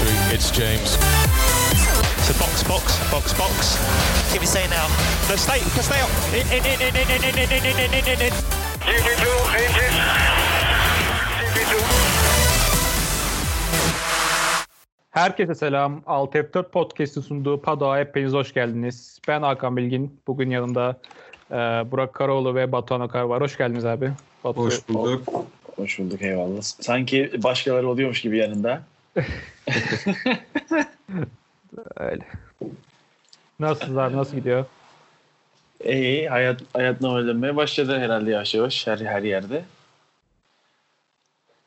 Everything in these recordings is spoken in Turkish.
victory. It's James. So box, box, box, box. Give me say now. No, stay, stay up. In, in, in, in, in, in, in, in, in, in, in, in. GP2, engine. GP2. Herkese selam. 6F4 Podcast'ı sunduğu Pado'a hepiniz hoş geldiniz. Ben Hakan Bilgin. Bugün yanımda e, Burak Karaoğlu ve Batuhan Akar var. Hoş geldiniz abi. Batu. Hoş bulduk. Hoş bulduk eyvallah. Sanki başkaları oluyormuş gibi yanında. Öyle. Nasılsınız abi? Nasıl gidiyor? İyi, hayat, hayat normallenmeye başladı herhalde yavaş yavaş her, her yerde.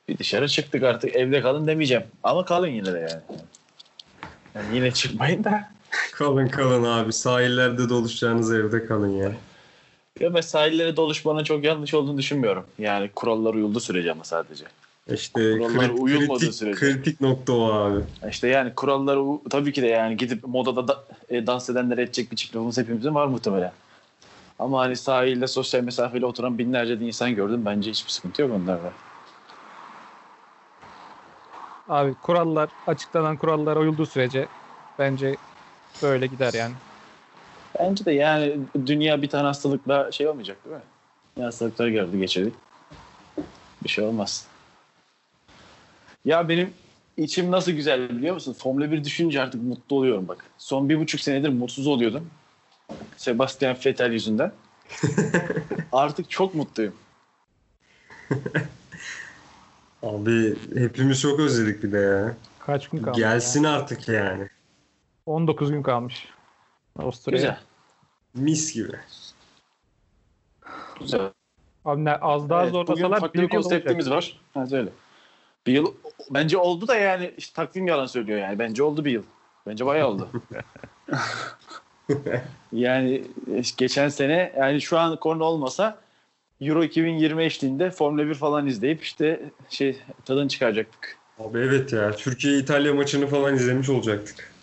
Bir dışarı çıktık artık evde kalın demeyeceğim. Ama kalın yine de yani. yani yine çıkmayın da. Kalın kalın abi. Sahillerde doluşacağınız evde kalın ya. Ya ben sahillere doluşmanın çok yanlış olduğunu düşünmüyorum. Yani kurallar uyuldu sürece ama sadece. İşte Kurallar krit- uyulmadığı kritik, sürece. kritik nokta o abi. İşte yani kurallar u- tabii ki de yani gidip modada da, e, dans edenler edecek bir çiftliğimiz hepimizin var muhtemelen. Ama hani sahilde sosyal mesafeyle oturan binlerce de insan gördüm. Bence hiçbir sıkıntı yok onlarda. Abi kurallar, açıklanan kurallar uyulduğu sürece bence böyle gider yani. Bence de yani dünya bir tane hastalıkla şey olmayacak değil mi? Ne hastalıklar gördü geçirdik. Bir şey olmaz. Ya benim içim nasıl güzel biliyor musun? Formula 1 düşününce artık mutlu oluyorum bak. Son bir buçuk senedir mutsuz oluyordum. Sebastian Vettel yüzünden. artık çok mutluyum. Abi hepimiz çok özledik bir de ya. Kaç gün kaldı? Gelsin ya? artık yani. 19 gün kalmış. Avusturya'ya. Güzel. Mis gibi. Güzel. Abi ne, az daha Evet, bugün zorlasalar farklı bir yıl olacak. konseptimiz var. Ha söyle. Bir yıl bence oldu da yani işte takvim yalan söylüyor yani. Bence oldu bir yıl. Bence bayağı oldu. yani geçen sene yani şu an konu olmasa Euro 2020 eşliğinde Formula 1 falan izleyip işte şey tadını çıkaracaktık. Abi evet ya. Türkiye-İtalya maçını falan izlemiş olacaktık.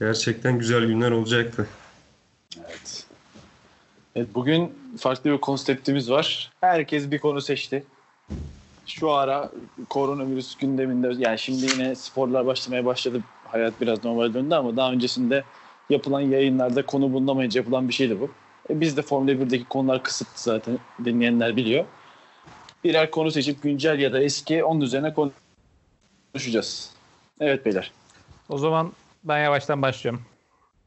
Gerçekten güzel günler olacaktı. Evet. Evet bugün farklı bir konseptimiz var. Herkes bir konu seçti. Şu ara koronavirüs gündeminde yani şimdi yine sporlar başlamaya başladı. Hayat biraz normal döndü ama daha öncesinde yapılan yayınlarda konu bulunamayınca yapılan bir şeydi bu. E biz de Formula 1'deki konular kısıtlı zaten dinleyenler biliyor. Birer konu seçip güncel ya da eski onun üzerine konuşacağız. Evet beyler. O zaman ben yavaştan başlıyorum.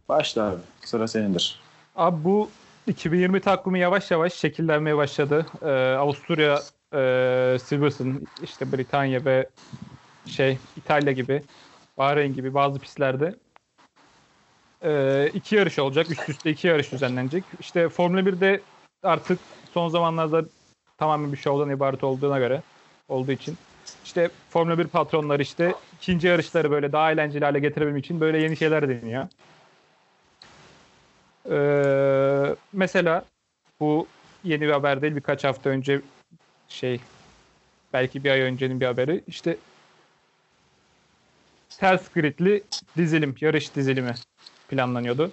Başla abi. Sıra senindir. Abi bu 2020 takvimi yavaş yavaş şekillenmeye başladı. Ee, Avusturya, e, Silverstone, işte Britanya ve şey İtalya gibi, Bahreyn gibi bazı pistlerde e, iki yarış olacak. Üst üste iki yarış düzenlenecek. İşte Formula 1'de artık son zamanlarda tamamen bir şovdan ibaret olduğuna göre olduğu için işte Formula 1 patronları işte ikinci yarışları böyle daha eğlenceli hale getirebilmek için böyle yeni şeyler deniyor. Ee, mesela bu yeni bir haber değil birkaç hafta önce şey belki bir ay öncenin bir haberi işte ters gridli dizilim, yarış dizilimi planlanıyordu.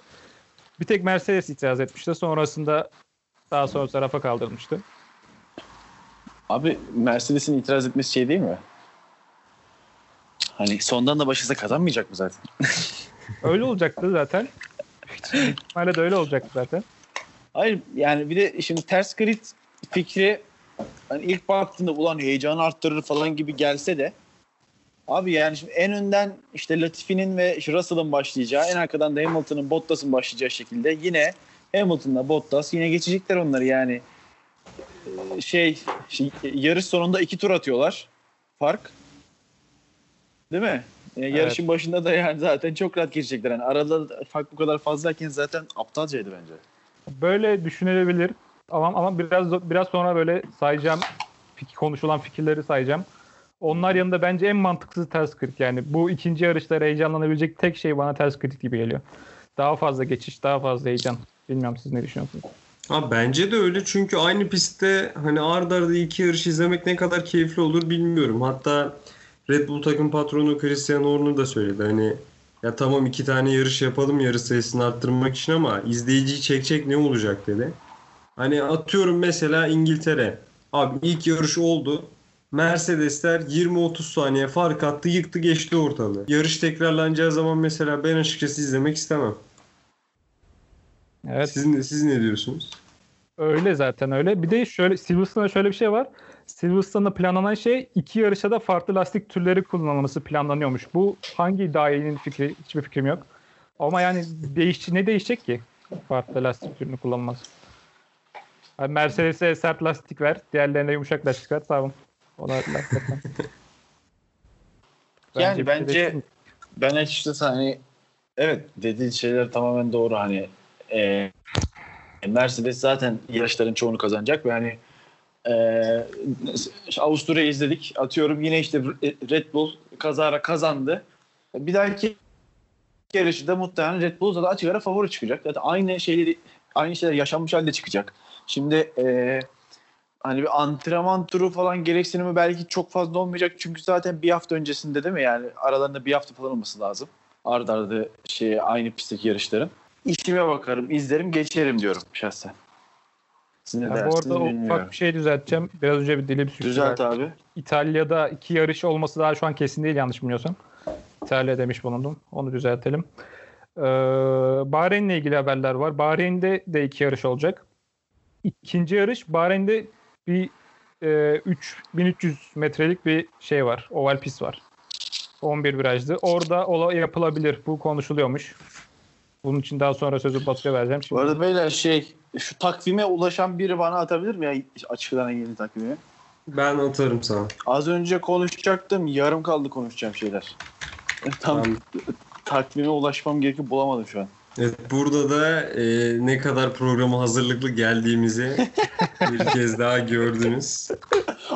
Bir tek Mercedes itiraz etmişti. Sonrasında daha sonra tarafa kaldırılmıştı. Abi Mercedes'in itiraz etmesi şey değil mi? Hani sondan da başlasa kazanmayacak mı zaten? Öyle olacaktı zaten. Hala da öyle olacaktı zaten. Hayır yani bir de şimdi ters grid fikri hani ilk baktığında ulan heyecanı arttırır falan gibi gelse de abi yani şimdi en önden işte Latifi'nin ve Russell'ın başlayacağı en arkadan da Hamilton'ın Bottas'ın başlayacağı şekilde yine Hamilton'la Bottas yine geçecekler onları yani Ee, şey, şey yarış sonunda iki tur atıyorlar fark değil mi? Yani Evet. Yarışın başında da yani zaten çok rahat geçecekler. Yani arada fark bu kadar fazlayken zaten aptalcaydı bence. Böyle düşünülebilir. Ama ama biraz biraz sonra böyle sayacağım fik- konuşulan fikirleri sayacağım. Onlar yanında bence en mantıklısı ters grid. Yani bu ikinci yarışlara heyecanlanabilecek tek şey bana ters grid gibi geliyor. Daha fazla geçiş, daha fazla heyecan. Bilmiyorum siz ne düşünüyorsunuz? Abi bence de öyle çünkü aynı pistte hani arda arda iki yarış izlemek ne kadar keyifli olur bilmiyorum. Hatta Red Bull takım patronu Christian Horner da söyledi. Hani ya tamam iki tane yarış yapalım yarış sayısını arttırmak için ama izleyiciyi çekecek ne olacak dedi. Hani atıyorum mesela İngiltere. Abi ilk yarış oldu. Mercedesler 20-30 saniye fark attı yıktı geçti ortalığı. Yarış tekrarlanacağı zaman mesela ben açıkçası izlemek istemem. Evet. Siz, siz ne diyorsunuz? Öyle zaten öyle. Bir de şöyle Silverstone'da şöyle bir şey var. Silverstone'da planlanan şey iki yarışa da farklı lastik türleri kullanılması planlanıyormuş. Bu hangi iddiayının fikri hiçbir fikrim yok. Ama yani değiş ne değişecek ki farklı lastik türünü kullanılması? Yani Mercedes'e sert lastik ver, diğerlerine yumuşak lastik ver tamam. Ona lastikten. Yani bence-. Ben açıkçası hani evet dediğin şeyler tamamen doğru hani e, Mercedes zaten yarışların çoğunu kazanacak ve hani e, Avusturya'yı izledik atıyorum yine işte Red Bull kazara kazandı bir dahaki yarışı da muhtemelen Red Bull zaten açık ara favori çıkacak zaten aynı şeyleri aynı şeyler yaşanmış halde çıkacak şimdi e, hani bir antrenman turu falan gereksinimi belki çok fazla olmayacak çünkü zaten bir hafta öncesinde değil mi yani aralarında bir hafta falan olması lazım arda arda şey aynı pistteki yarışların. İşime bakarım, izlerim, geçerim diyorum şahsen. Siz ne Ya bu arada bilmiyorum. ufak bir şey düzelteceğim. Biraz önce bir dilim sürçtü. Düzelt abi. İtalya'da iki yarış olması daha şu an kesin değil yanlış bilmiyorsam. İtalya demiş bulundum. Onu düzeltelim. Ee, Bahreyn'le ilgili haberler var. Bahreyn'de de iki yarış olacak. İkinci yarış Bahreyn'de bir e, 3300 metrelik bir şey var. Oval pist var. 11 virajlı. Orada ola yapılabilir. Bu konuşuluyormuş. Bunun için daha sonra sözü Batu'ya vereceğim. Bu Şimdi arada beyler şey şu takvime ulaşan biri bana atabilir mi ya açıklanan yeni takvimi? Ben atarım sana. Az önce konuşacaktım. Yarım kaldı konuşacağım şeyler. Tam Ben- takvime ulaşmam gerekiyor bulamadım şu an. Evet, burada da e, ne kadar programa hazırlıklı geldiğimizi bir kez daha gördünüz.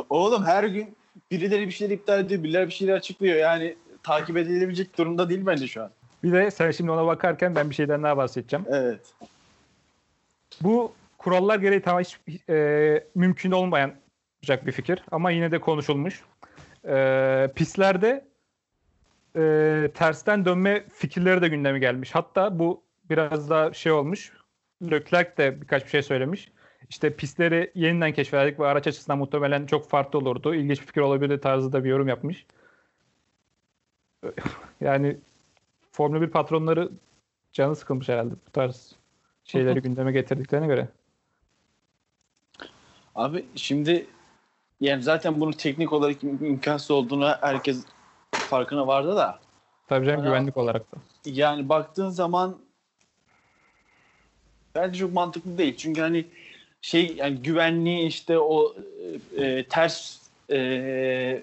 Oğlum her gün birileri bir şeyler iptal ediyor, birileri bir şeyler açıklıyor. Yani takip edilebilecek durumda değil bence şu an. bir de sen şimdi ona bakarken ben bir şeyden daha bahsedeceğim. Evet. Bu kurallar gereği tamam hiç e, mümkün olmayan bir fikir ama yine de konuşulmuş. E, pistlerde e, tersten dönme fikirleri de gündeme gelmiş. Hatta bu biraz daha şey olmuş. Leclerc de birkaç bir şey söylemiş. İşte pistleri yeniden keşfederdik ve araç açısından muhtemelen çok farklı olurdu. İlginç bir fikir olabilir tarzında bir yorum yapmış. Yani Formula 1 patronları canı sıkılmış herhalde bu tarz şeyleri gündeme getirdiklerine göre. Abi şimdi yani zaten bunun teknik olarak im- imkansız olduğunu herkes farkına vardı da Tabii canım Ana- güvenlik olarak da. yani baktığın zaman bence çok mantıklı değil. Çünkü hani şey yani güvenliği işte o e, e, ters e,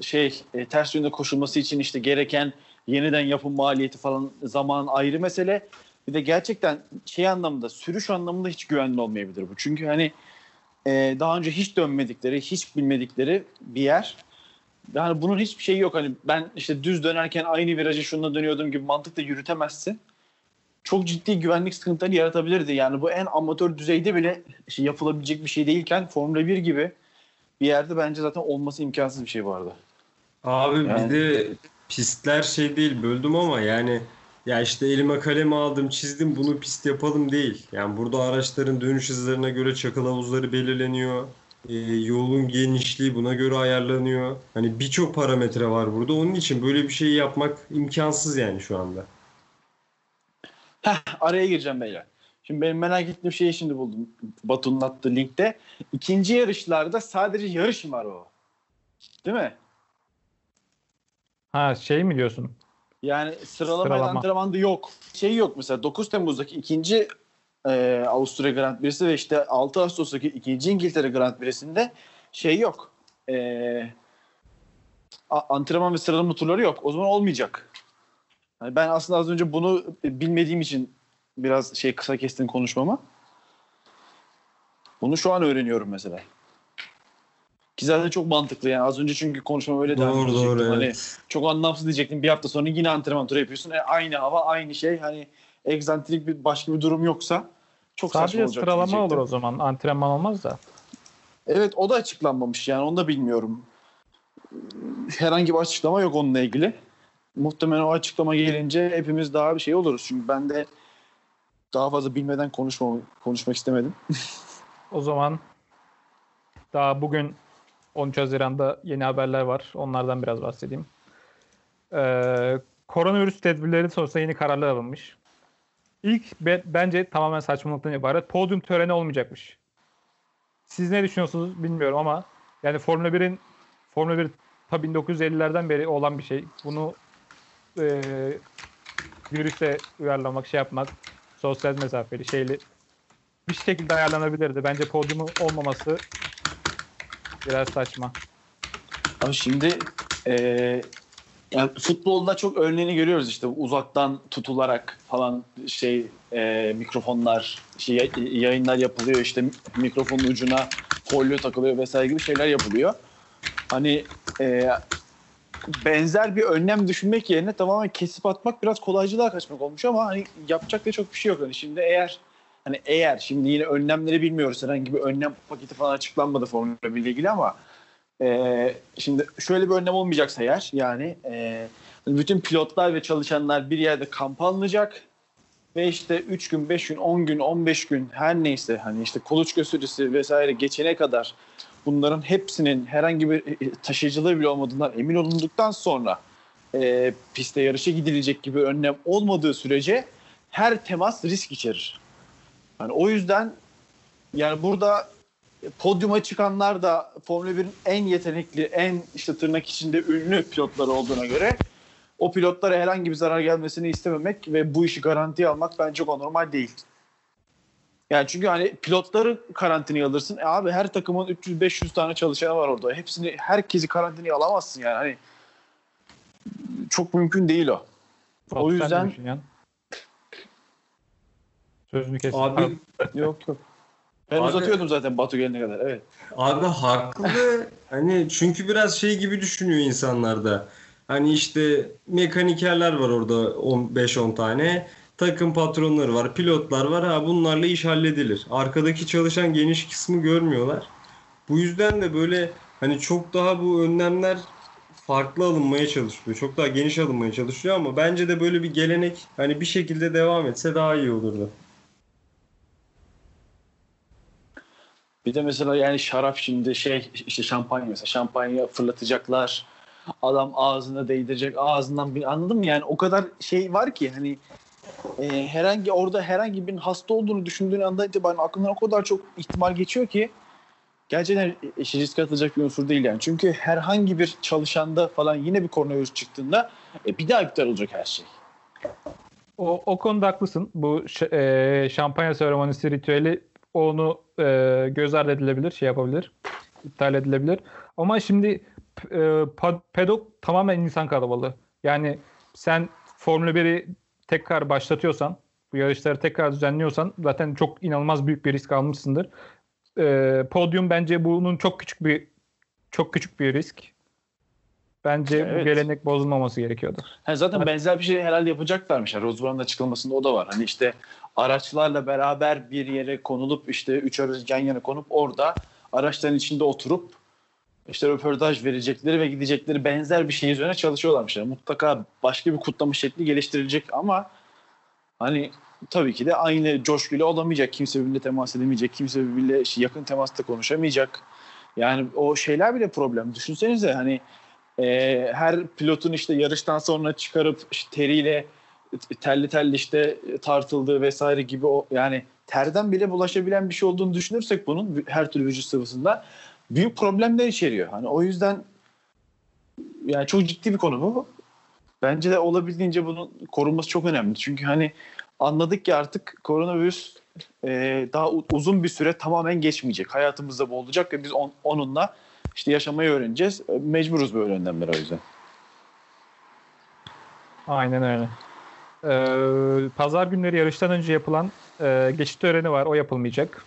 şey e, ters yönde koşulması için işte gereken yeniden yapım maliyeti falan zaman ayrı mesele. Bir de gerçekten şey anlamda sürüş anlamında hiç güvenli olmayabilir bu. Çünkü hani e, daha önce hiç dönmedikleri, hiç bilmedikleri bir yer. Yani bunun hiçbir şeyi yok. Hani ben işte düz dönerken aynı virajı şununla dönüyordum gibi mantıkla yürütemezsin. Çok ciddi güvenlik sıkıntıları yaratabilirdi. Yani bu en amatör düzeyde bile şey yapılabilecek bir şey değilken Formula 1 gibi bir yerde bence zaten olması imkansız bir şey bu arada. Abi Yani- bir de pistler şey değil böldüm ama yani ya işte elime kalemi aldım çizdim bunu pist yapalım değil. Yani burada araçların dönüş hızlarına göre çakıl havuzları belirleniyor. Ee, yolun genişliği buna göre ayarlanıyor. Hani birçok parametre var burada. Onun için böyle bir şeyi yapmak imkansız yani şu anda. Heh, araya gireceğim beyler. Şimdi benim merak ettiğim şeyi şimdi buldum. Batu'nun attığı linkte. İkinci yarışlarda sadece yarış var o? Değil mi? Ha şey mi diyorsun? Yani sıralama, Sıralama. antrenmanda yok. Şey yok mesela 9 Temmuz'daki ikinci e, Avusturya Grand Prix'si ve işte 6 Ağustos'taki ikinci İngiltere Grand Prix'sinde şey yok. E, antrenman ve sıralama turları yok. O zaman olmayacak. Yani ben aslında az önce bunu bilmediğim için biraz şey kısa kestim konuşmamı. Bunu şu an öğreniyorum mesela. Ki zaten çok mantıklı yani. Az önce çünkü konuşmam öyle devam Doğru doğru Hani evet. çok anlamsız diyecektim. Bir hafta sonra yine antrenman turu yapıyorsun. E, aynı hava, aynı şey. Hani egzantrik bir başka bir durum yoksa çok saçma Sadece olacak sıralama diyecektim. olur o zaman. Antrenman olmaz da. Evet o da açıklanmamış yani onu da bilmiyorum. Herhangi bir açıklama yok onunla ilgili. Muhtemelen o açıklama gelince hepimiz daha bir şey oluruz. Çünkü ben de daha fazla bilmeden konuşma, konuşmak istemedim. O zaman daha bugün 13 Haziran'da yeni haberler var. Onlardan biraz bahsedeyim. Ee, koronavirüs tedbirleri sonrasında yeni kararlar alınmış. İlk be- bence tamamen saçmalıktan ibaret. Podyum töreni olmayacakmış. Siz ne düşünüyorsunuz bilmiyorum ama yani Formula 1'in Formula 1 tabii 1950'lerden beri olan bir şey. Bunu e, virüse uyarlamak, şey yapmak, sosyal mesafeli şeyli bir şekilde ayarlanabilirdi. Bence podyumu olmaması biraz saçma. Ama şimdi eee yani futbolda çok örneğini görüyoruz işte uzaktan tutularak falan şey eee, mikrofonlar şey, yay- yayınlar yapılıyor işte mikrofonun ucuna folyo takılıyor vesaire gibi şeyler yapılıyor. Hani eee, benzer bir önlem düşünmek yerine tamamen kesip atmak biraz kolaycılığa kaçmak olmuş ama hani yapacak da çok bir şey yok. Hani şimdi eğer hani eğer şimdi yine önlemleri bilmiyoruz herhangi bir önlem paketi falan açıklanmadı Formula 1 ile ilgili ama ee, şimdi şöyle bir önlem olmayacaksa eğer yani e, bütün pilotlar ve çalışanlar bir yerde kamp alınacak ve işte 3 gün, 5 gün, 10 gün, 15 gün her neyse hani işte kuluçka süresi vesaire geçene kadar bunların hepsinin herhangi bir e, taşıyıcılığı bile olmadığından emin olunduktan sonra e, piste yarışa gidilecek gibi önlem olmadığı sürece her temas risk içerir. Yani o yüzden yani burada podyuma çıkanlar da Formula 1'in en yetenekli, en işte tırnak içinde ünlü pilotları olduğuna göre o pilotlara herhangi bir zarar gelmesini istememek ve bu işi garantiye almak bence çok anormal değil. Yani çünkü hani pilotları karantinaya alırsın. E abi her takımın 300-500 tane çalışanı var orada. Hepsini herkesi karantinaya alamazsın yani. Hani çok mümkün değil o. Batu, O yüzden-? Sözünü kestim. Abi Yok yok. Ben Abi- uzatıyordum zaten Batu gelene kadar. Evet. Abi haklı. hani çünkü biraz şey gibi düşünüyor insanlar da. Hani işte mekanikerler var orada 5-10 tane. Takım patronları var, pilotlar var. Ha bunlarla iş halledilir. Arkadaki çalışan geniş kısmı görmüyorlar. Bu yüzden de böyle hani çok daha bu önlemler farklı alınmaya çalışılıyor. Çok daha geniş alınmaya çalışıyor ama bence de böyle bir gelenek hani bir şekilde devam etse daha iyi olurdu. Bir de mesela yani şarap şimdi şey işte şampanya mesela şampanya fırlatacaklar. Adam ağzına değdirecek ağzından bir anladın mı yani o kadar şey var ki hani e, herhangi orada herhangi birinin hasta olduğunu düşündüğün anda itibaren aklından o kadar çok ihtimal geçiyor ki gerçekten işi riske atılacak bir unsur değil yani. Çünkü herhangi bir çalışanda falan yine bir koronavirüs çıktığında e, bir daha iptal olacak her şey. O, o konuda haklısın. Bu e, şampanya seremonisi ritüeli onu e, göz ardı edilebilir, şey yapabilir, iptal edilebilir. Ama şimdi e, pa- pedok tamamen insan kalabalığı. Yani sen Formula 1'i tekrar başlatıyorsan, bu yarışları tekrar düzenliyorsan zaten çok inanılmaz büyük bir risk almışsındır. E, podyum bence bunun çok küçük bir çok küçük bir risk. Bence bu Evet. gelenek bozulmaması gerekiyordu. Ha, zaten Evet. benzer bir şey herhalde yapacaklarmış. Rosberg'in açıklamasında o da var. Hani işte araçlarla beraber bir yere konulup işte üç araç yan yana konup orada araçların içinde oturup işte röportaj verecekleri ve gidecekleri benzer bir şey üzerine çalışıyorlarmış. Yani mutlaka başka bir kutlama şekli geliştirilecek ama hani tabii ki de aynı coşkuyla olamayacak. Kimse birbirine temas edemeyecek. Kimse birbirine işte yakın temasta konuşamayacak. Yani o şeyler bile problem. Düşünsenize hani e, her pilotun işte yarıştan sonra çıkarıp işte teriyle terli terli işte tartıldığı vesaire gibi o yani terden bile bulaşabilen bir şey olduğunu düşünürsek bunun her türlü vücut sıvısında büyük problemler içeriyor. Hani o yüzden yani çok ciddi bir konu bu. Bence de olabildiğince bunun korunması çok önemli. Çünkü hani anladık ki artık koronavirüs e, daha uzun bir süre tamamen geçmeyecek. Hayatımızda bu olacak ve biz on- onunla işte yaşamayı öğreneceğiz. E, Mecburuz böyle önlemlere o yüzden. Aynen öyle. Ee, Pazar günleri yarıştan önce yapılan e, geçit töreni var. O yapılmayacak.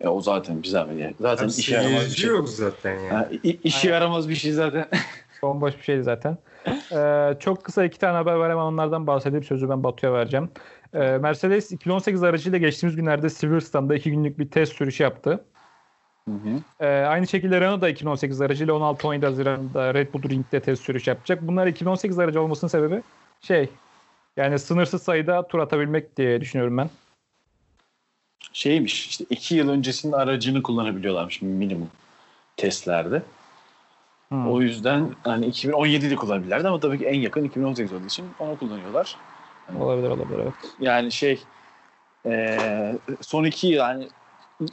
E, o zaten bir zahmet. Zaten Abi işe yaramaz bir şey. yok zaten yani. Ha, işe yaramaz bir şey zaten. Bomboş bir şeydi zaten. Ee, çok kısa iki tane haber var hemen onlardan bahsedip sözü ben Batu'ya vereceğim. Ee, Mercedes 2018 aracıyla geçtiğimiz günlerde Silverstone'da iki günlük bir test sürüşü yaptı. Hı hı. Ee, aynı şekilde Renault da 2018 aracıyla 16-17 Haziran'da Red Bull Ring'de test sürüş yapacak. Bunlar 2018 aracı olmasının sebebi şey yani sınırsız sayıda tur atabilmek diye düşünüyorum ben. Şeymiş işte iki yıl öncesinin aracını kullanabiliyorlarmış minimum testlerde. Hmm. O yüzden hani 2017'de kullanabilirlerdi ama tabii ki en yakın 2018 olduğu için onu kullanıyorlar. Olabilir olabilir evet. Yani şey eee, son iki yıl yani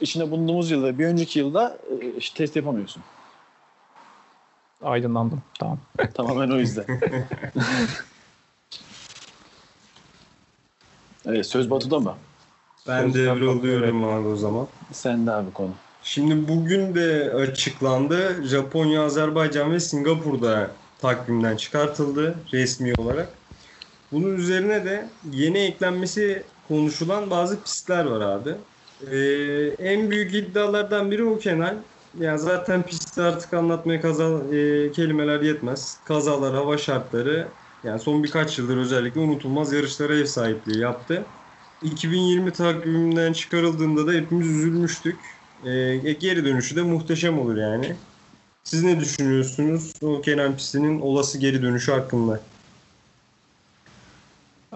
içinde bulunduğumuz yılda bir önceki yılda e, işte test yapamıyorsun. Aydınlandım. Tamam. Tamamen o yüzden. evet söz Batu'da mı? Ben Söz devralıyorum abi o zaman. Sen de abi konu. Şimdi bugün de açıklandı. Japonya, Azerbaycan ve Singapur'da takvimden çıkartıldı resmi olarak. Bunun üzerine de yeni eklenmesi konuşulan bazı pistler var abi. Ee, en büyük iddialardan biri Hockenheim. Yani zaten pisti artık anlatmaya kaza, e, kelimeler yetmez. Kazalar, hava şartları yani son birkaç yıldır özellikle unutulmaz yarışlara ev sahipliği yaptı. 2020 takviminden çıkarıldığında da hepimiz üzülmüştük. Ee, geri dönüşü de muhteşem olur yani. Siz ne düşünüyorsunuz o Kenan pistinin olası geri dönüşü hakkında?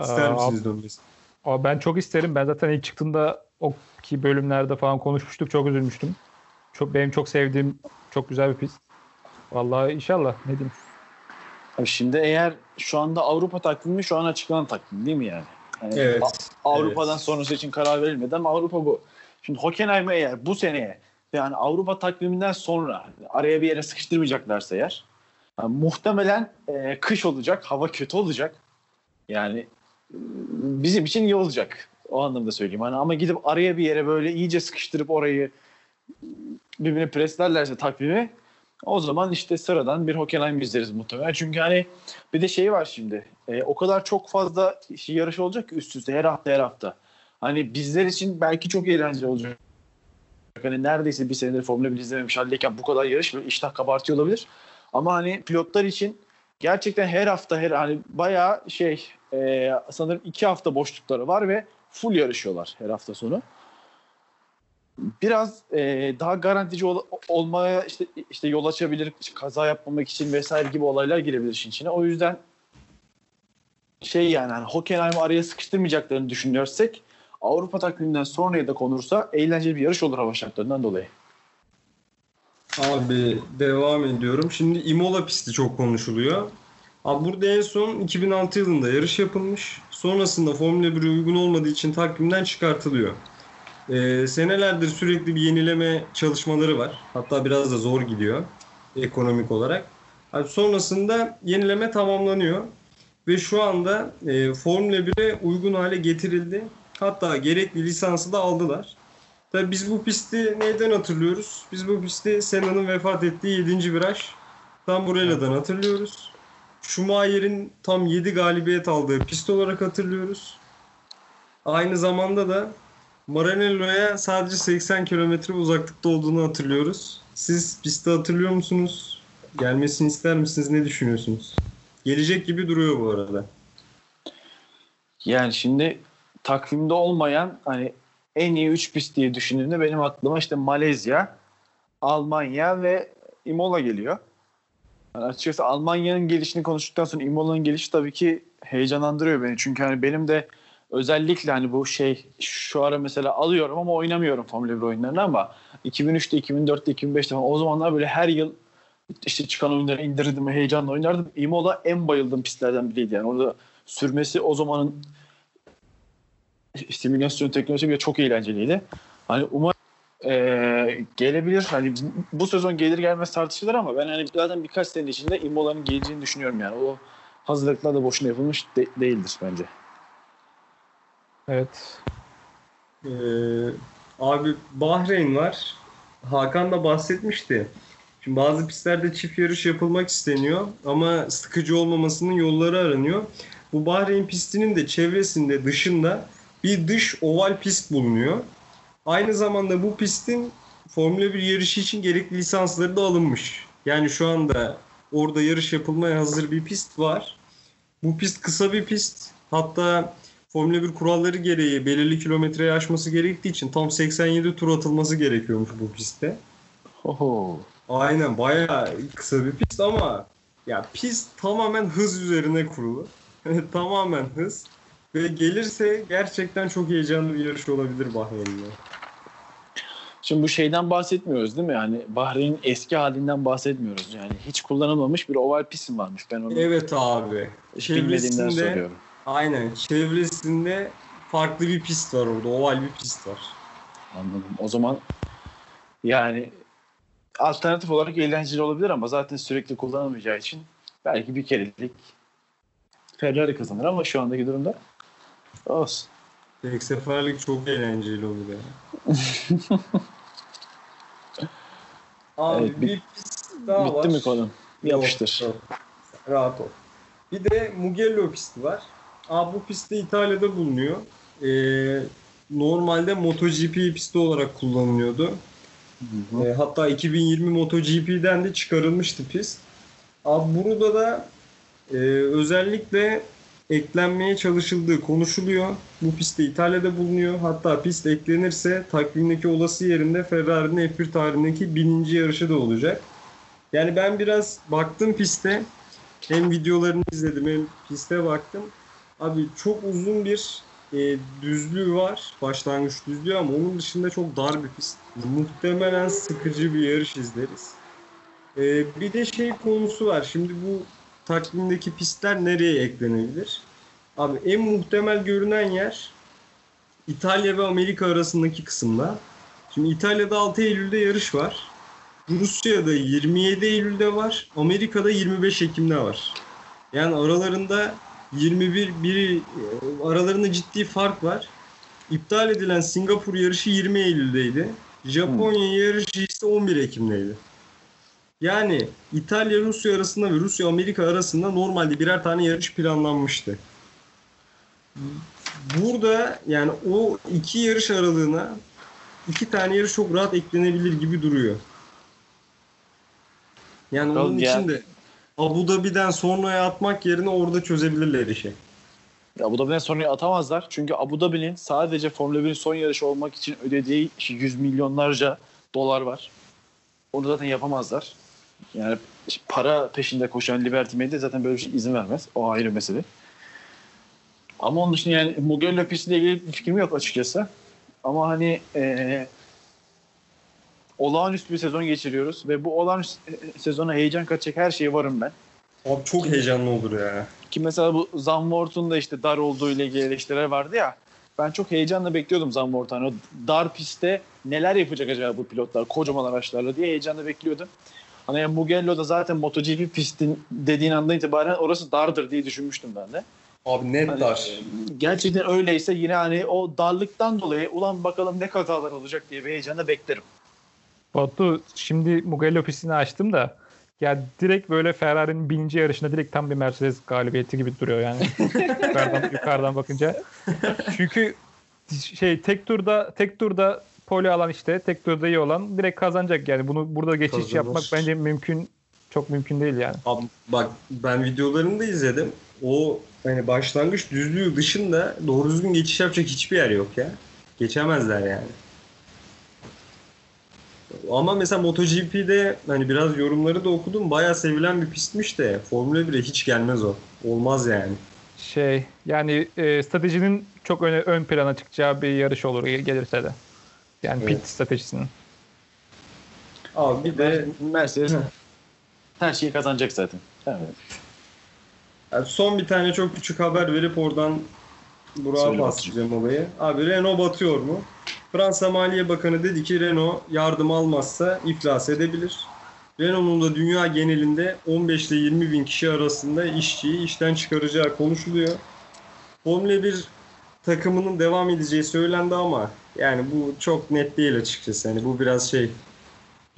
İster misiniz dönmesini? Aa, ben çok isterim. Ben zaten ilk çıktığında o ki bölümlerde falan konuşmuştuk. Çok üzülmüştüm. Çok benim çok sevdiğim çok güzel bir pist. Vallahi inşallah ne diyeyim. Abi şimdi eğer şu anda Avrupa takvimi şu an açıklanan takvim değil mi yani? Yani Evet. Avrupa'dan evet. sonrası için karar verilmedi ama Avrupa bu. Şimdi Hockenheim'e eğer bu seneye yani Avrupa takviminden sonra araya bir yere sıkıştırmayacaklarsa eğer yani muhtemelen e, kış olacak, hava kötü olacak. Yani e, bizim için iyi olacak. O anlamda söyleyeyim. Hani ama gidip araya bir yere böyle iyice sıkıştırıp orayı birbirine preslerlerse takvimi o zaman işte sıradan bir Hockenheim izleriz muhtemelen. Çünkü hani bir de şey var şimdi. e, o kadar çok fazla şey- yarış olacak ki üst üste her hafta her hafta. Hani bizler için belki çok eğlenceli olacak. Hani neredeyse bir senedir Formula 1 izlememiş haldeyken bu kadar yarış iştah kabartıyor olabilir. Ama hani pilotlar için gerçekten her hafta her hani bayağı şey e, sanırım iki hafta boşlukları var ve full yarışıyorlar her hafta sonu. Biraz e, daha garantici ol- olmaya işte işte yol açabilir, kaza yapmamak için vesaire gibi olaylar girebilir işin içine. O yüzden şey yani hani Hockenheim'i araya sıkıştırmayacaklarını düşünürsek Avrupa takviminden sonraya da konursa eğlenceli bir yarış olur hava şartlarından dolayı. Abi devam ediyorum. Şimdi Imola pisti çok konuşuluyor. Abi burada en son 2006 yılında yarış yapılmış. Sonrasında Formula 1'e uygun olmadığı için takvimden çıkartılıyor. Ee, senelerdir sürekli bir yenileme çalışmaları var. Hatta biraz da zor gidiyor ekonomik olarak. Abi sonrasında yenileme tamamlanıyor. Ve şu anda e, Formula 1'e uygun hale getirildi. Hatta gerekli lisansı da aldılar. Tabii biz bu pisti neyden hatırlıyoruz? Biz bu pisti Senna'nın vefat ettiği 7. viraj Tamburella'dan hatırlıyoruz. Schumacher'in tam 7 galibiyet aldığı pist olarak hatırlıyoruz. Aynı zamanda da Maranello'ya sadece 80 kilometre uzaklıkta olduğunu hatırlıyoruz. Siz pisti hatırlıyor musunuz? Gelmesini ister misiniz? Ne düşünüyorsunuz? Gelecek gibi duruyor bu arada. Yani şimdi takvimde olmayan hani en iyi 3 pist diye düşündüğümde benim aklıma işte Malezya, Almanya ve Imola geliyor. Yani açıkçası Almanya'nın gelişini konuştuktan sonra Imola'nın gelişi tabii ki heyecanlandırıyor beni. Çünkü hani benim de özellikle hani bu şey şu ara mesela alıyorum ama oynamıyorum Formula 1 oyunlarını ama 2003'te, 2004'te, 2005'te falan o zamanlar böyle her yıl işte çıkan oyunları indirdim heyecanla oynardım. Imola en bayıldığım pistlerden biriydi yani. Orada sürmesi o zamanın simülasyon teknolojisi bile çok eğlenceliydi. Hani umarım eee, gelebilir. Hani bu sezon gelir gelmez tartışılır ama ben hani zaten birkaç sene içinde Imola'nın geleceğini düşünüyorum yani. O hazırlıklar da boşuna yapılmış de- değildir bence. Evet. Ee, abi Bahreyn var. Hakan da bahsetmişti. Şimdi bazı pistlerde çift yarış yapılmak isteniyor ama sıkıcı olmamasının yolları aranıyor. Bu Bahreyn pistinin de çevresinde dışında bir dış oval pist bulunuyor. Aynı zamanda bu pistin Formula 1 yarışı için gerekli lisansları da alınmış. Yani şu anda orada yarış yapılmaya hazır bir pist var. Bu pist kısa bir pist. Hatta Formula 1 kuralları gereği belirli kilometreyi aşması gerektiği için tam 87 tur atılması gerekiyormuş bu pistte. Oho. Aynen bayağı kısa bir pist ama ya pist tamamen hız üzerine kurulu. tamamen hız. Ve gelirse gerçekten çok heyecanlı bir yarış olabilir Bahreyn'de. Şimdi bu şeyden bahsetmiyoruz değil mi? Yani Bahreyn'in eski halinden bahsetmiyoruz. Yani hiç kullanılmamış bir oval pistin varmış. Ben onu Evet abi. bilmediğimden soruyorum. Aynen çevresinde farklı bir pist var orada. Oval bir pist var. Anladım. O zaman yani alternatif olarak eğlenceli olabilir ama zaten sürekli kullanılmayacağı için belki bir kerelik Ferrari kazanır ama şu andaki durumda olsun. Tek seferlik çok eğlenceli olur ya. Abi Evet, bir pist daha var. Bitti mi konu? Yapıştır. Yok, yok. Rahat ol. Bir de Mugello pisti var. Abi bu pist de İtalya'da bulunuyor. Ee, normalde MotoGP pisti olarak kullanılıyordu. Ee, hatta 2020 MotoGP'den de çıkarılmıştı pist. Abi burada da e, özellikle eklenmeye çalışıldığı konuşuluyor. Bu pist de İtalya'da bulunuyor. Hatta pist eklenirse takvimdeki olası yerinde Ferrari'nin F1 tarihindeki bininci yarışı da olacak. Yani ben biraz baktım piste. Hem videolarını izledim hem piste baktım. Abi çok uzun bir e, düzlüğü var. Başlangıç düzlüğü ama onun dışında çok dar bir pist. Muhtemelen sıkıcı bir yarış izleriz. E, bir de şey konusu var. Şimdi bu takvimdeki pistler nereye eklenebilir? Abi en muhtemel görünen yer İtalya ve Amerika arasındaki kısımda. Şimdi İtalya'da 6 Eylül'de yarış var. Rusya'da 27 Eylül'de var. Amerika'da 25 Ekim'de var. Yani aralarında 21 biri e, aralarında ciddi fark var. İptal edilen Singapur yarışı 20 Eylül'deydi. Japonya yarışı ise 11 Ekim'deydi. Yani İtalya Rusya arasında ve Rusya Amerika arasında normalde birer tane yarış planlanmıştı. Burada yani o iki yarış aralığına iki tane yarış çok rahat eklenebilir gibi duruyor. Yani Bakalım onun ya. için de Abu Dhabi'den sonraya atmak yerine orada çözebilirler işi. Abu Dhabi'den sonra atamazlar. Çünkü Abu Dhabi'nin sadece Formula 1'in son yarışı olmak için ödediği 100 milyonlarca dolar var. Onu zaten yapamazlar. Yani para peşinde koşan Liberty Media zaten böyle bir şey izin vermez. O ayrı mesele. Ama onun dışında yani Mugello pistiyle ilgili bir fikrim yok açıkçası. Ama hani eee olağanüstü bir sezon geçiriyoruz ve bu olağanüstü sezona heyecan katacak her şeye varım ben. Abi çok heyecanlı olur ya. Ki mesela bu Zandvoort'un da işte dar olduğu ile ilgili eleştiriler vardı ya. Ben çok heyecanla bekliyordum Zandvoort'u. Hani o dar pistte neler yapacak acaba bu pilotlar kocaman araçlarla diye heyecanla bekliyordum. Hani yani Mugello da zaten MotoGP pistin dediğin andan itibaren orası dardır diye düşünmüştüm ben de. Abi net Hani, dar. Gerçekten öyleyse yine hani o darlıktan dolayı ulan bakalım ne kazalar olacak diye bir heyecanla beklerim. Batu şimdi Mugello pistini açtım da ya direkt böyle Ferrari'nin bininci yarışında direkt tam bir Mercedes galibiyeti gibi duruyor yani. yukarıdan, yukarıdan bakınca. Çünkü şey tek turda tek turda pole alan işte tek turda iyi olan direkt kazanacak yani. Bunu burada geçiş Kazanır. yapmak bence mümkün çok mümkün değil yani. Abi bak ben videolarını da izledim. O hani başlangıç düzlüğü dışında doğru düzgün geçiş yapacak hiçbir yer yok ya. Geçemezler yani. Ama mesela MotoGP'de hani biraz yorumları da okudum. Bayağı sevilen bir pistmiş de Formula 1'e hiç gelmez o. Olmaz yani. Şey yani e, stratejinin çok öne, ön plana çıkacağı bir yarış olur gelirse de. Yani Evet. pit stratejisinin. Abi bir de Mercedes her şeyi kazanacak zaten. Evet. Yani son bir tane çok küçük haber verip oradan Burak'a bahsedeceğim olayı. Abi Renault batıyor mu? Fransa Maliye Bakanı dedi ki Renault yardım almazsa iflas edebilir. Renault'un da dünya genelinde 15 ile 20 bin kişi arasında işçiyi işten çıkaracağı konuşuluyor. Formula 1 takımının devam edeceği söylendi ama yani bu çok net değil açıkçası. Yani bu biraz şey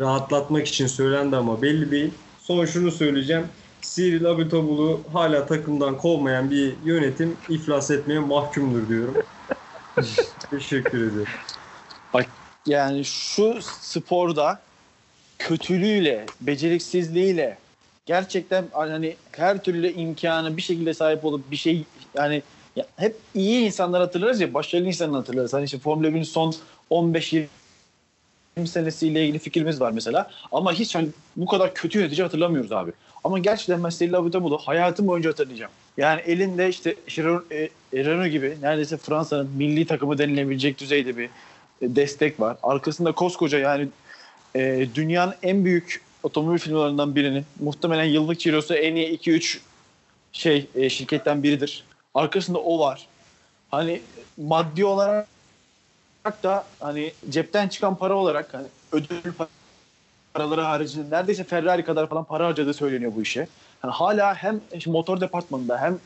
rahatlatmak için söylendi ama belli değil. Son şunu söyleyeceğim. Cyril Abiteboul'u hala takımdan kovmayan bir yönetim iflas etmeye mahkumdur diyorum. Teşekkür ederim. Yani şu sporda kötülüğüyle, beceriksizliğiyle gerçekten hani her türlü imkanı bir şekilde sahip olup bir şey yani ya hep iyi insanlar hatırlarız ya başarılı insanlar hatırlarız. Hani işte Formula 1'in son 15-20 senesiyle ilgili fikrimiz var mesela. Ama hiç hani bu kadar kötü yönetici hatırlamıyoruz abi. Ama gerçekten ben Cyril Abiteboul'u hayatım boyunca hatırlayacağım. Yani elinde işte e, Renault gibi neredeyse Fransa'nın milli takımı denilebilecek düzeyde bir e, destek var. Arkasında koskoca yani e, dünyanın en büyük otomobil firmalarından birinin muhtemelen yıllık cirosu en iyi 2-3 şey e, şirketten biridir. Arkasında o var. Hani maddi olarak da hani cepten çıkan para olarak hani ödül paraları haricinde neredeyse Ferrari kadar falan para harcadığı söyleniyor bu işe. Yani hala hem motor departmanında hem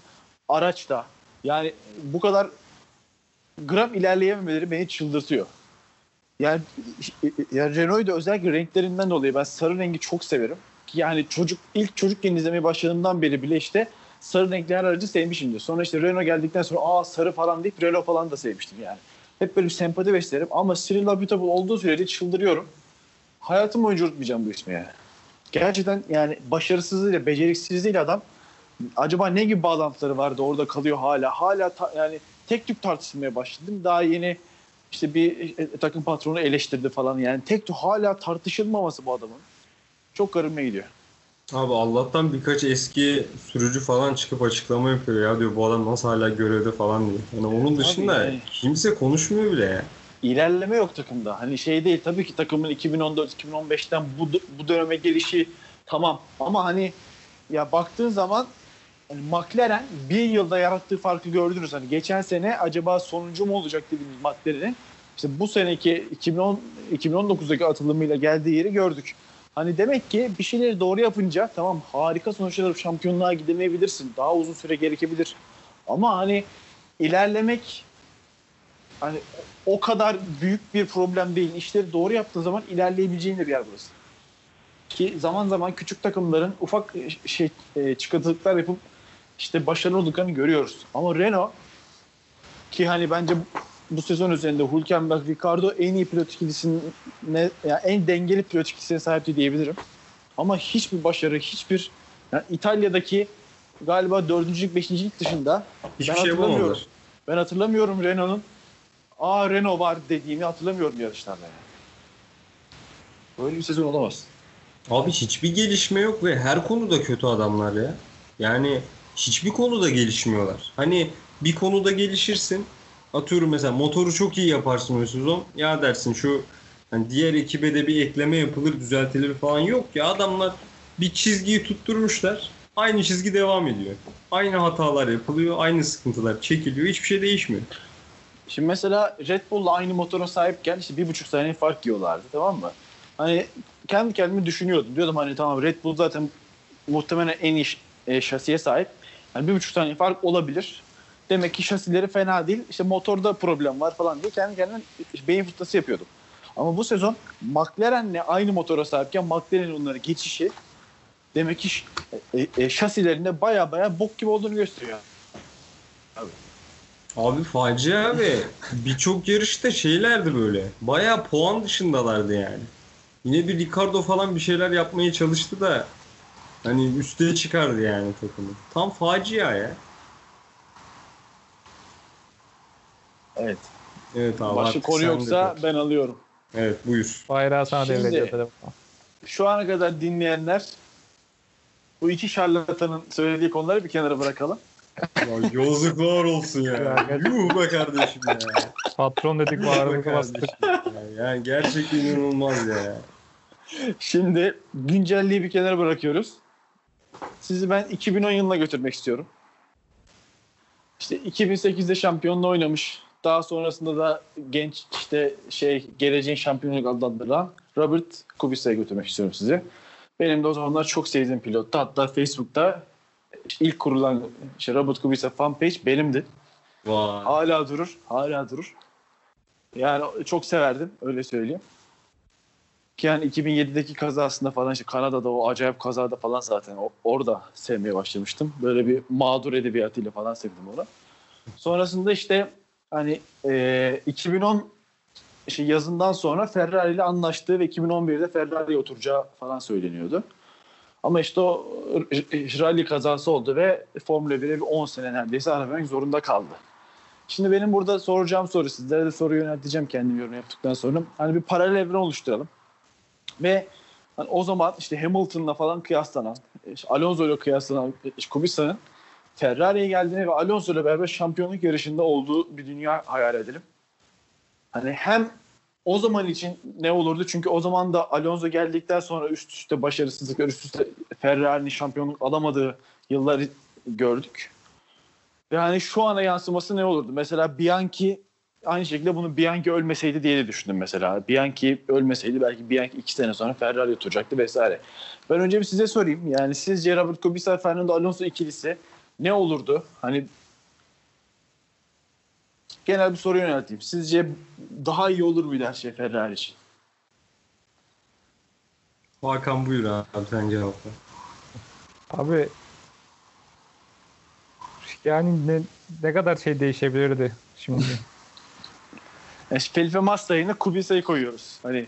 araçta yani bu kadar gram ilerleyememeleri beni çıldırtıyor. Yani, yani Renault'u özellikle renklerinden dolayı ben sarı rengi çok severim. Yani çocuk ilk çocukken izlemeye başladığımdan beri bile işte sarı renkli her aracı sevmişimdir. Sonra işte Renault geldikten sonra aa sarı falan deyip Renault falan da sevmiştim yani. Hep böyle bir sempati beslerim ama Cyril Abiteboul olduğu sürece çıldırıyorum. Hayatım boyunca unutmayacağım bu ismi yani. Gerçekten yani başarısızlığıyla, beceriksizliğiyle adam acaba ne gibi bağlantıları vardı orada kalıyor hala. Hala ta, yani tek tük tartışılmaya başladım. Daha yeni işte bir e, takım patronu eleştirdi falan. Yani tek tük hala tartışılmaması bu adamın. Çok garibime gidiyor. Abi Allah'tan birkaç eski sürücü falan çıkıp açıklama yapıyor ya diyor bu adam nasıl hala görevde falan diyor. Yani onun dışında yani. kimse konuşmuyor bile ya. İlerleme yok takımda. Hani şey değil tabii ki takımın 2014-2015'ten bu, bu döneme gelişi tamam. Ama hani ya baktığın zaman yani McLaren bir yılda yarattığı farkı gördünüz. Hani geçen sene acaba sonuncu mu olacak dediğimiz McLaren'in işte bu seneki 2010 2019'daki atılımıyla geldiği yeri gördük. Hani demek ki bir şeyleri doğru yapınca tamam harika sonuçlar şampiyonluğa gidemeyebilirsin. Daha uzun süre gerekebilir. Ama hani ilerlemek hani o kadar büyük bir problem değil. İşleri doğru yaptığın zaman ilerleyebileceğin de bir yer burası. Ki zaman zaman küçük takımların ufak şey e, çıkartılıklar yapıp işte başarılı olduklarını görüyoruz. Ama Renault ki hani bence bu sezon üzerinde Hülkenberg, Ricardo en iyi pilot ikilisine yani en dengeli pilot ikilisine sahipti diyebilirim. Ama hiçbir başarı, hiçbir yani İtalya'daki galiba dördüncülük, beşincilik dışında Hiçbir ben şey hatırlamıyorum. Ben hatırlamıyorum Renault'un aa Renault var dediğimi hatırlamıyorum yarışlarda yani. Böyle bir sezon olamaz. Abi hiçbir gelişme yok ve her konuda kötü adamlar ya. Yani hiçbir konuda gelişmiyorlar. Hani bir konuda gelişirsin. Atıyorum mesela motoru çok iyi yaparsın o sezon. Ya dersin şu hani diğer ekibe de bir ekleme yapılır, düzeltilir falan yok ya. Adamlar bir çizgiyi tutturmuşlar. Aynı çizgi devam ediyor. Aynı hatalar yapılıyor, aynı sıkıntılar çekiliyor. Hiçbir şey değişmiyor. Şimdi mesela Red Bull'la aynı motora sahipken işte bir buçuk saniye fark yiyorlardı tamam mı? Hani kendi kendime düşünüyordum. Diyordum hani tamam Red Bull zaten muhtemelen en iyi e, şasiye sahip. Yani bir buçuk saniye fark olabilir. Demek ki şasileri fena değil. İşte motorda problem var falan diye kendi kendime beyin fırtınası yapıyordum. Ama bu sezon McLaren'le aynı motora sahipken McLaren'in onları geçişi demek ki e, e, şasilerinde baya baya bok gibi olduğunu gösteriyor. Abi facia ve birçok yarışta şeylerdi böyle. Bayağı puan dışındalardı yani. Yine bir Ricardo falan bir şeyler yapmaya çalıştı da hani üstüne çıkardı yani takımı. Tam facia ya. Evet. Evet abi. Başka artık konu sen de yoksa konuş. ben alıyorum. Evet buyur. Bayrağı sana Şimdi- devrediyor. Şu ana kadar dinleyenler bu iki şarlatanın söylediği konuları bir kenara bırakalım. Ya yazıklar olsun ya. Ya. Yuh be kardeşim ya. Patron dedik bağrımızı bastık. ya. Yani gerçekten inanılmaz ya. Şimdi güncelliği bir kenara bırakıyoruz. Sizi ben 2010 yılına götürmek istiyorum. İşte 2008'de şampiyonluğu oynamış. Daha sonrasında da genç işte şey geleceğin şampiyonluk adlandırılan Robert Kubica'ya götürmek istiyorum sizi. Benim de o zamanlar çok sevdiğim pilottu. Hatta Facebook'ta ilk kurulan işte Robert Kubica fan page benimdi. Vay. Hala durur. Hala durur. Yani çok severdim. Öyle söyleyeyim. Yani 2007'deki kazasında falan işte Kanada'da o acayip kazada falan zaten orada sevmeye başlamıştım. Böyle bir mağdur edebiyatıyla falan sevdim onu. Sonrasında işte hani e, 2010 işte yazından sonra Ferrari ile anlaştığı ve 2011'de Ferrari'ye oturacağı falan söyleniyordu. Ama işte o r- rally kazası oldu ve Formula 1'e bir 10 sene neredeyse ara vermek zorunda kaldı. Şimdi benim burada soracağım soru sizlere de soru yönelteceğim kendim yorum yaptıktan sonra. Hani bir paralel evren oluşturalım. Ve hani o zaman işte Hamilton'la falan kıyaslanan, işte Alonso ile kıyaslanan işte Kubica'nın Ferrari'ye geldiğini ve Alonso ile beraber şampiyonluk yarışında olduğu bir dünya hayal edelim. Hani hem o zaman için ne olurdu? Çünkü o zaman da Alonso geldikten sonra üst üste başarısızlıklar, üst üste Ferrari'nin şampiyonluk alamadığı yılları gördük. Ve hani şu ana yansıması ne olurdu? Mesela Bianchi aynı şekilde bunu Bianchi ölmeseydi diye de düşündüm mesela. Bianchi ölmeseydi belki Bianchi iki sene sonra Ferrari oturacaktı vesaire. Ben önce bir size sorayım. Yani sizce Robert Kubica, Fernando Alonso ikilisi ne olurdu? Hani genel bir soru yönelteyim. Sizce daha iyi olur muydu her şey Ferrari için? Hakan buyur abi sen cevapla. Abi yani ne, ne kadar şey değişebilirdi şimdi. Yani Felipe Massa yerine Kubica'yı koyuyoruz. Hani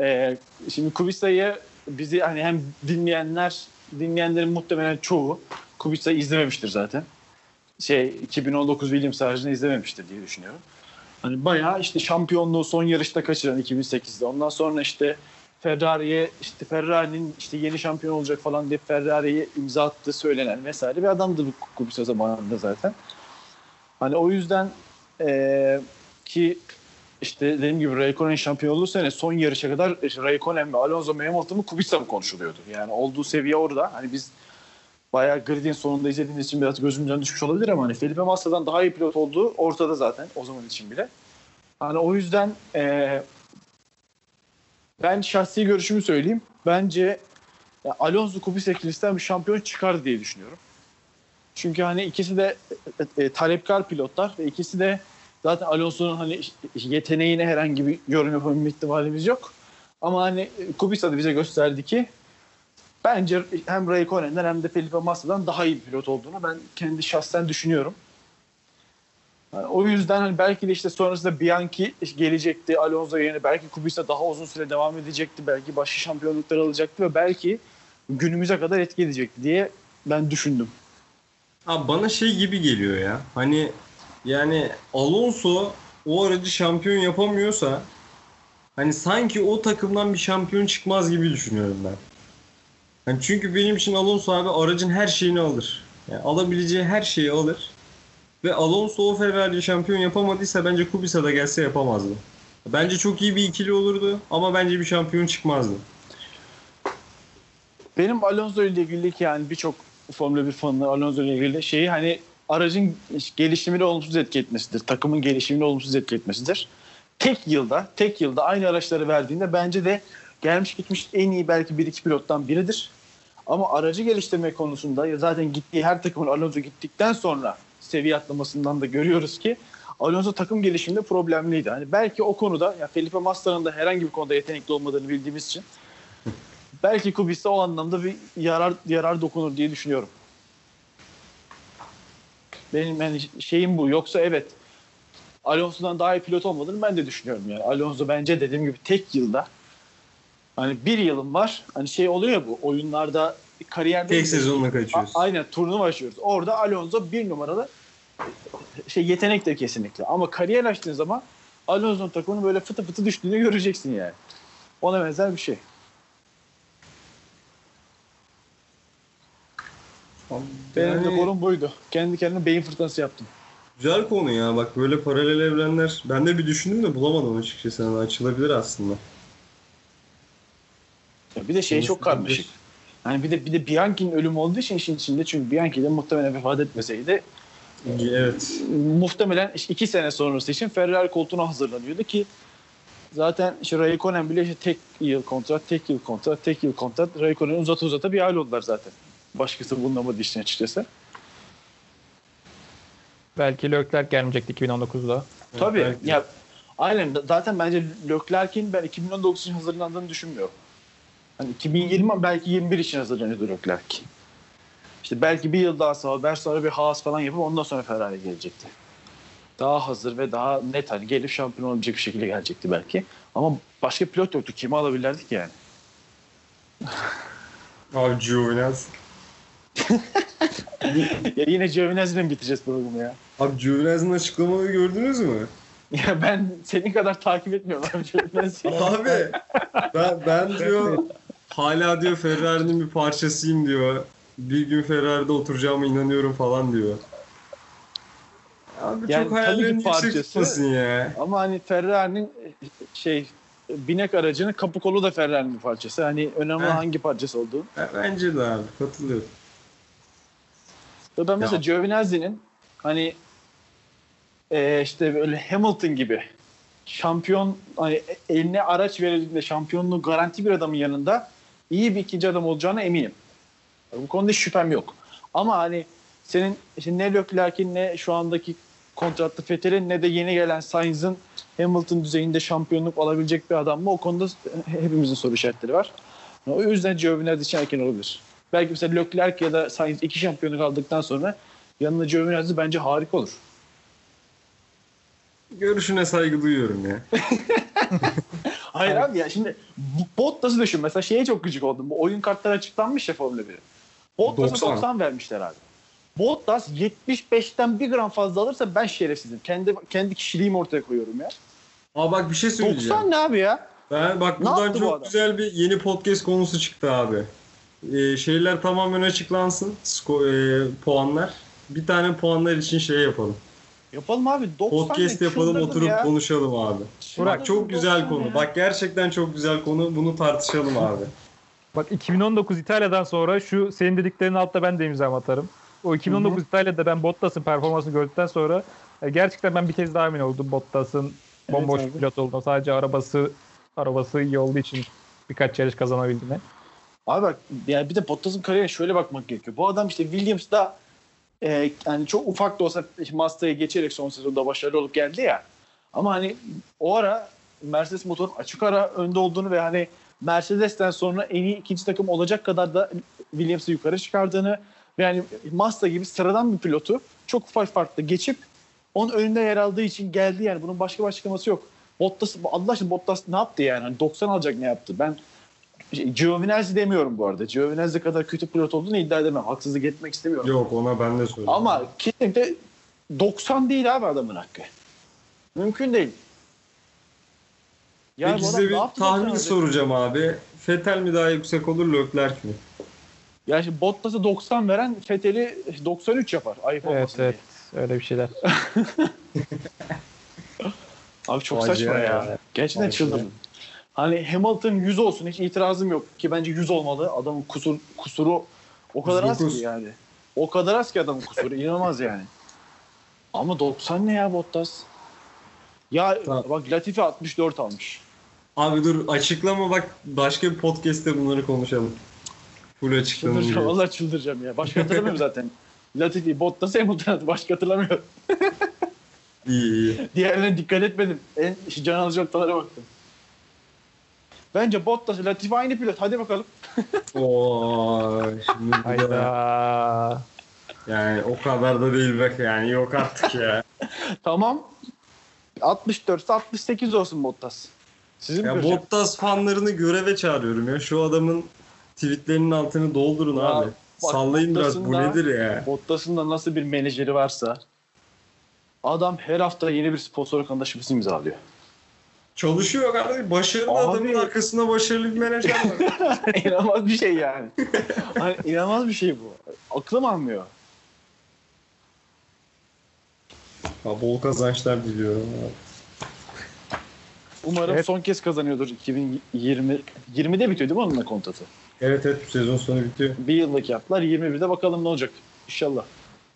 e, şimdi Kubica'yı bizi hani hem dinleyenler dinleyenlerin muhtemelen çoğu Kubica'yı izlememiştir zaten. Şey 2019 Williams aracını izlememiştir diye düşünüyorum. Hani bayağı işte şampiyonluğu son yarışta kaçıran 2008'de. Ondan sonra işte Ferrari'ye işte Ferrari'nin işte yeni şampiyon olacak falan diye Ferrari'ye imza attığı söylenen vesaire bir adamdı bu Kubica zamanında zaten. Hani o yüzden eee ki işte dediğim gibi Raikkonen şampiyon olduğu sene son yarışa kadar işte Raikkonen mi Alonso mu Hamilton mı Kubica mı konuşuluyordu. Yani olduğu seviye orada. Hani biz bayağı gridin sonunda izlediğimiz için biraz gözümüzden düşmüş olabilir ama hani Felipe Massa'dan daha iyi pilot olduğu ortada zaten o zaman için bile. Hani o yüzden eee, ben şahsi görüşümü söyleyeyim. Bence Alonso Kubica ikilisinden bir şampiyon çıkar diye düşünüyorum. Çünkü hani ikisi de e, e, talepkar pilotlar ve ikisi de zaten Alonso'nun hani yeteneğine herhangi bir yorum yapabilme ihtimalimiz yok. Ama hani Kubica da bize gösterdi ki bence hem Raikkonen'den hem de Felipe Massa'dan daha iyi bir pilot olduğunu ben kendi şahsen düşünüyorum. O yüzden hani belki de işte sonrasında Bianchi gelecekti Alonso yerine belki Kubica daha uzun süre devam edecekti. Belki başka şampiyonluklar alacaktı ve belki günümüze kadar etki edecekti diye ben düşündüm. Abi bana şey gibi geliyor ya. Hani yani Alonso o aracı şampiyon yapamıyorsa hani sanki o takımdan bir şampiyon çıkmaz gibi düşünüyorum ben. Hani çünkü benim için Alonso abi aracın her şeyini alır. Yani alabileceği her şeyi alır. Ve Alonso o Ferrari şampiyon yapamadıysa bence Kubica da gelse yapamazdı. Bence çok iyi bir ikili olurdu ama bence bir şampiyon çıkmazdı. Benim Alonso ile ilgili ki yani birçok Formula 1 fanı Alonso ile ilgili şeyi hani aracın gelişimini olumsuz etki etmesidir. Takımın gelişimini olumsuz etki etmesidir. Tek yılda, tek yılda aynı araçları verdiğinde bence de gelmiş gitmiş en iyi belki bir iki pilottan biridir. Ama aracı geliştirme konusunda ya zaten gittiği her takımın Alonso gittikten sonra seviye atlamasından da görüyoruz ki Alonso takım gelişiminde problemliydi. Hani belki o konuda ya Felipe Massa'nın da herhangi bir konuda yetenekli olmadığını bildiğimiz için belki Kubica o anlamda bir yarar yarar dokunur diye düşünüyorum. Benim yani şeyim bu. Yoksa evet Alonso'dan daha iyi pilot olmadığını ben de düşünüyorum yani. Alonso bence dediğim gibi tek yılda hani bir yılım var. Hani şey oluyor ya bu oyunlarda kariyerde Tek sezonla kaçıyoruz. Aynen turnuva açıyoruz. Orada Alonso bir numaralı şey yetenek de kesinlikle. Ama kariyer açtığın zaman Alonso'nun takımının böyle fıtı fıtı düştüğünü göreceksin yani. Ona benzer bir şey. Benim de Yani- konum buydu. Kendi kendime beyin fırtınası yaptım. Güzel konu ya bak böyle paralel evrenler ben de bir düşündüm de bulamadım açıkçası yani açılabilir aslında. Ya bir de şey çok karmaşık. Hani bir de bir de Bianchi'nin ölümü olduğu için işin içinde çünkü Bianchi de muhtemelen vefat etmeseydi Evet. muhtemelen işte iki sene sonrası için Ferrari koltuğuna hazırlanıyordu ki zaten işte Raikkonen bile işte tek yıl kontrat, tek yıl kontrat, tek yıl kontrat. Raikkonen'i uzata uzata bir hal oldular zaten. Başkası bulunamadı işin açıkçası. Belki Leclerc gelmeyecekti 2019'da. Tabii. belki. Ya aynen zaten bence Leclerc'in ben 2019 için hazırlandığını düşünmüyorum. Hani 2020 belki 21 için hazırlanıyordu Leclerc. İşte belki bir yıl daha Sauber sonra bir Haas falan yapıp ondan sonra Ferrari gelecekti. Daha hazır ve daha net hani gelip şampiyon olabilecek bir şekilde gelecekti belki. Ama başka pilot yoktu. Kimi alabilirdik yani? Abi Giovinazzi. ya yine Giovinazzi'yle mi bitireceğiz programı ya? Abi Giovinazzi'nin açıklamaları gördünüz mü? Ya ben senin kadar takip etmiyorum abi Giovinazzi'yi. Abi ben, ben diyor hala diyor Ferrari'nin bir parçasıyım diyor. Bir gün Ferrari'de oturacağıma inanıyorum falan diyor. Abi Yani çok yüksek parçası- ya. Ama hani Ferrari'nin e, şey binek aracının kapı kolu da Ferrari'nin bir parçası. Hani önemli Heh. hangi parçası olduğu. Ya Bence de abi katılıyorum. Ben mesela Giovinazzi'nin hani e, işte böyle Hamilton gibi şampiyon hani eline araç verildiğinde şampiyonluğu garanti bir adamın yanında iyi bir ikinci adam olacağına eminim. Bu konuda hiç şüphem yok. Ama hani senin işte ne Leclerc'in ne şu andaki kontratlı Vettel'in ne de yeni gelen Sainz'ın Hamilton düzeyinde şampiyonluk alabilecek bir adam mı? O konuda hepimizin soru işaretleri var. O yüzden Giovinazzi için erken olabilir. Belki mesela Leclerc ya da Sainz iki şampiyonluk aldıktan sonra yanına Giovinazzi bence harika olur. Görüşüne saygı duyuyorum ya. Hayır abi ya şimdi bu- Bottas'ı düşün. Mesela şeye çok gıcık oldum. Bu oyun kartları açıklanmış ya Formula 1'e. Bottas'a 90. 90. vermişler abi. Bottas 75'ten bir gram fazla alırsa ben şerefsizim. Kendi kendi kişiliğimi ortaya koyuyorum ya. Aa bak bir şey söyleyeceğim. 90 ne abi ya? Ben bak Ne buradan bu çok adam? güzel bir yeni podcast konusu çıktı abi. Ee, şeyler tamamen açıklansın. Sko, e, puanlar. Bir tane puanlar için şey yapalım. Yapalım abi. 90 Podcast yapalım oturup ya. konuşalım abi. Bak çok güzel 90 konu. ya. Bak gerçekten çok güzel konu. Bunu tartışalım abi. Bak 2019 İtalya'dan sonra şu senin dediklerinin altta ben de imzamı atarım. O 2019 İtalya'da ben Bottas'ın performansını gördükten sonra e, gerçekten ben bir kez daha emin oldum Bottas'ın bomboş abi. pilot olduğuna. Sadece arabası arabası iyi olduğu için birkaç yarış kazanabildiğine. Abi bak yani bir de Bottas'ın kariyerine şöyle bakmak gerekiyor. Bu adam işte Williams'da e, yani çok ufak da olsa Mazda'ya geçerek son sezonda başarılı olup geldi ya. Ama hani o ara Mercedes motorun açık ara önde olduğunu ve hani Mercedes'ten sonra en iyi ikinci takım olacak kadar da Williams'ı yukarı çıkardığını ve yani Mazda gibi sıradan bir pilotu çok ufak farklı geçip onun önünde yer aldığı için geldi yani. Bunun başka bir açıklaması yok. Bottas, Allah aşkına Bottas ne yaptı yani? Hani 90 alacak ne yaptı? Ben Giovinazzi demiyorum bu arada. Giovinazzi kadar kötü pilot olduğunu iddia edemem. Haksızlık etmek istemiyorum. Yok ona ben de söyleyeyim. Ama kesinlikle 90 değil abi adamın hakkı. Mümkün değil. Yani Peki size bir tahmin 90 soracağım abi. Fetel mi daha yüksek olur Leclerc mi? Ya şimdi Bottas'a 90 veren Fethel'i 93 yapar. Ayıp Evet olmasın evet diye. öyle bir şeyler. Abi çok Vay saçma ya. ya. Gerçekten be. çıldırdım. Hani Hamilton 100 olsun hiç itirazım yok ki bence 100 olmalı. Adamın kusur kusuru o kadar az 109. ki yani. O kadar az ki adamın kusuru inanılmaz yani. Ama 90 ne ya Bottas? Ya Tamam. bak Latifi 64 almış. Abi dur açıklama bak başka bir podcast'te bunları konuşalım. Full açıklama. Çıldıracağım. Vallahi çıldıracağım ya. Başka hatırlamıyorum zaten. Latifi, Bottas, Hamilton başka hatırlamıyorum. İyi iyi. Diğerlerine dikkat etmedim. En can alıcı noktalara baktım. Bence Bottas, Latifi aynı pilot. Hadi bakalım. Oo, şimdi Hayda. yani o kadar da değil bak yani yok artık ya. Tamam. 64 ise 68 olsun Bottas. Sizin ya Bottas fanlarını göreve çağırıyorum ya. Şu adamın tweetlerinin altını doldurun Ya, abi. bak, Sallayın biraz bu nedir ya? Bottas'ın da nasıl bir menajeri varsa adam her hafta yeni bir sponsor anlaşması imzalıyor. Çalışıyor kardeşim. Başarılı Abi. adamın arkasında başarılı bir menajer var. inanılmaz bir şey yani. hani inanılmaz bir şey bu. Aklım almıyor. Ha, bol kazançlar diliyorum abi. Umarım Evet. son kez kazanıyordur 2020. 20'de bitiyor değil mi onunla kontratı? Evet evet bu sezon sonu bitiyor. Bir yıllık yaptılar. 21'de bakalım ne olacak. İnşallah.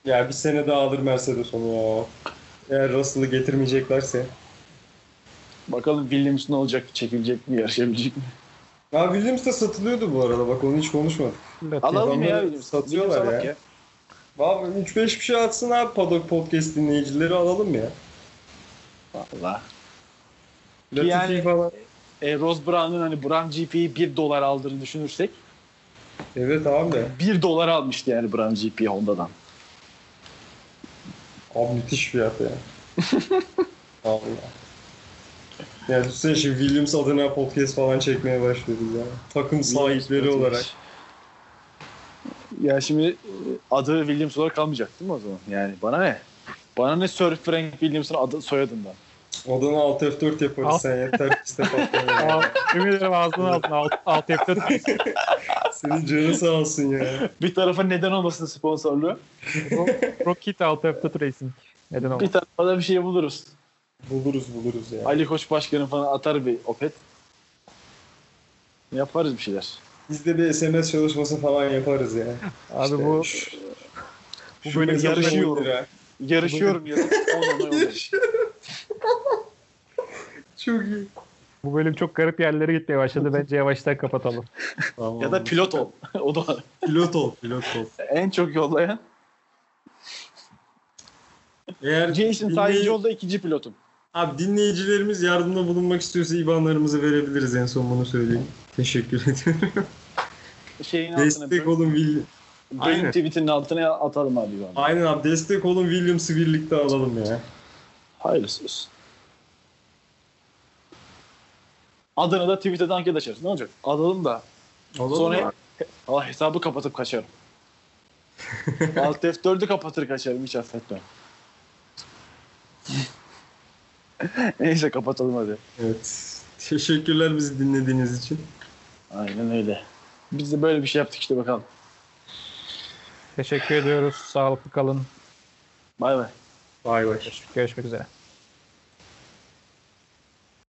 Ya bir sene daha alır Mercedes onu ya. Eğer Russell'ı getirmeyeceklerse. Bakalım Williams ne olacak? Çekilecek mi? Yarışabilecek mi? Ya Williams de satılıyordu bu arada bak onu hiç konuşmadık. Alalım ya Williams. satıyorlar Williams alak ya. Abi 3-5 bir şey atsın abi Paddock Podcast dinleyicileri alalım ya. Valla. Yani- falan. E, Ross Brown'un hani Brown GP'yi 1 dolar aldığını düşünürsek Evet abi. 1 dolar almıştı yani Brown GP Honda'dan. Abi müthiş fiyat ya. Allah. Ya düşünsene şimdi Williams adına podcast falan çekmeye başlıyoruz ya. Takım sahipleri olarak. Ya şimdi e, adı Williams olarak kalmayacak değil mi o zaman? Yani bana ne? Bana ne Sir Frank Williams'ın adı soyadından. Adına alt F4 yaparız Al. sen yeter atmaya. Al, Ümit ederim ağzının altına alt, alt F4 Senin canın sağ olsun ya. Bir tarafa neden olmasın sponsorluğu? Rocket alt F4 Racing. Neden Bir olmaz? tarafa da bir şey buluruz. Buluruz buluruz ya. Ali Koç başkanı falan atar bir opet. Yaparız bir şeyler. Biz de bir SMS çalışması falan yaparız ya. Abi İşte bu bu bölüm. Yarışıyorum ya. Ona. Çok iyi. bu bölüm çok garip yerlere gitmeye başladı. Bence yavaştan kapatalım. Tamam. Ya da pilot ol. o da pilot ol. Pilot ol. en çok yollayan. Eğer Jason dinley- Tayicioğlu ikinci pilotum. Abi dinleyicilerimiz yardımda bulunmak istiyorsa IBAN'larımızı verebiliriz en son bunu söyleyeyim. Teşekkür ediyorum. Şeyin altına Destek olun William. Benim tweetinin altına atalım abi. Yani. Aynen abi destek olun Williams'ı birlikte alalım ya. Hayırlısı olsun. Adını da Twitter'dan anket açarız. Ne olacak? Alalım da. Alalım Sonra abi. Allah hesabı kapatıp kaçarım. Alt F4'ü kapatır kaçarım. Hiç affetmem. Neyse kapatalım hadi. Evet. Teşekkürler bizi dinlediğiniz için. Aynen öyle. Biz de böyle bir şey yaptık işte bakalım. Teşekkür ediyoruz. Sağlıklı kalın. Bay bay. Bay bay. Görüşmek üzere.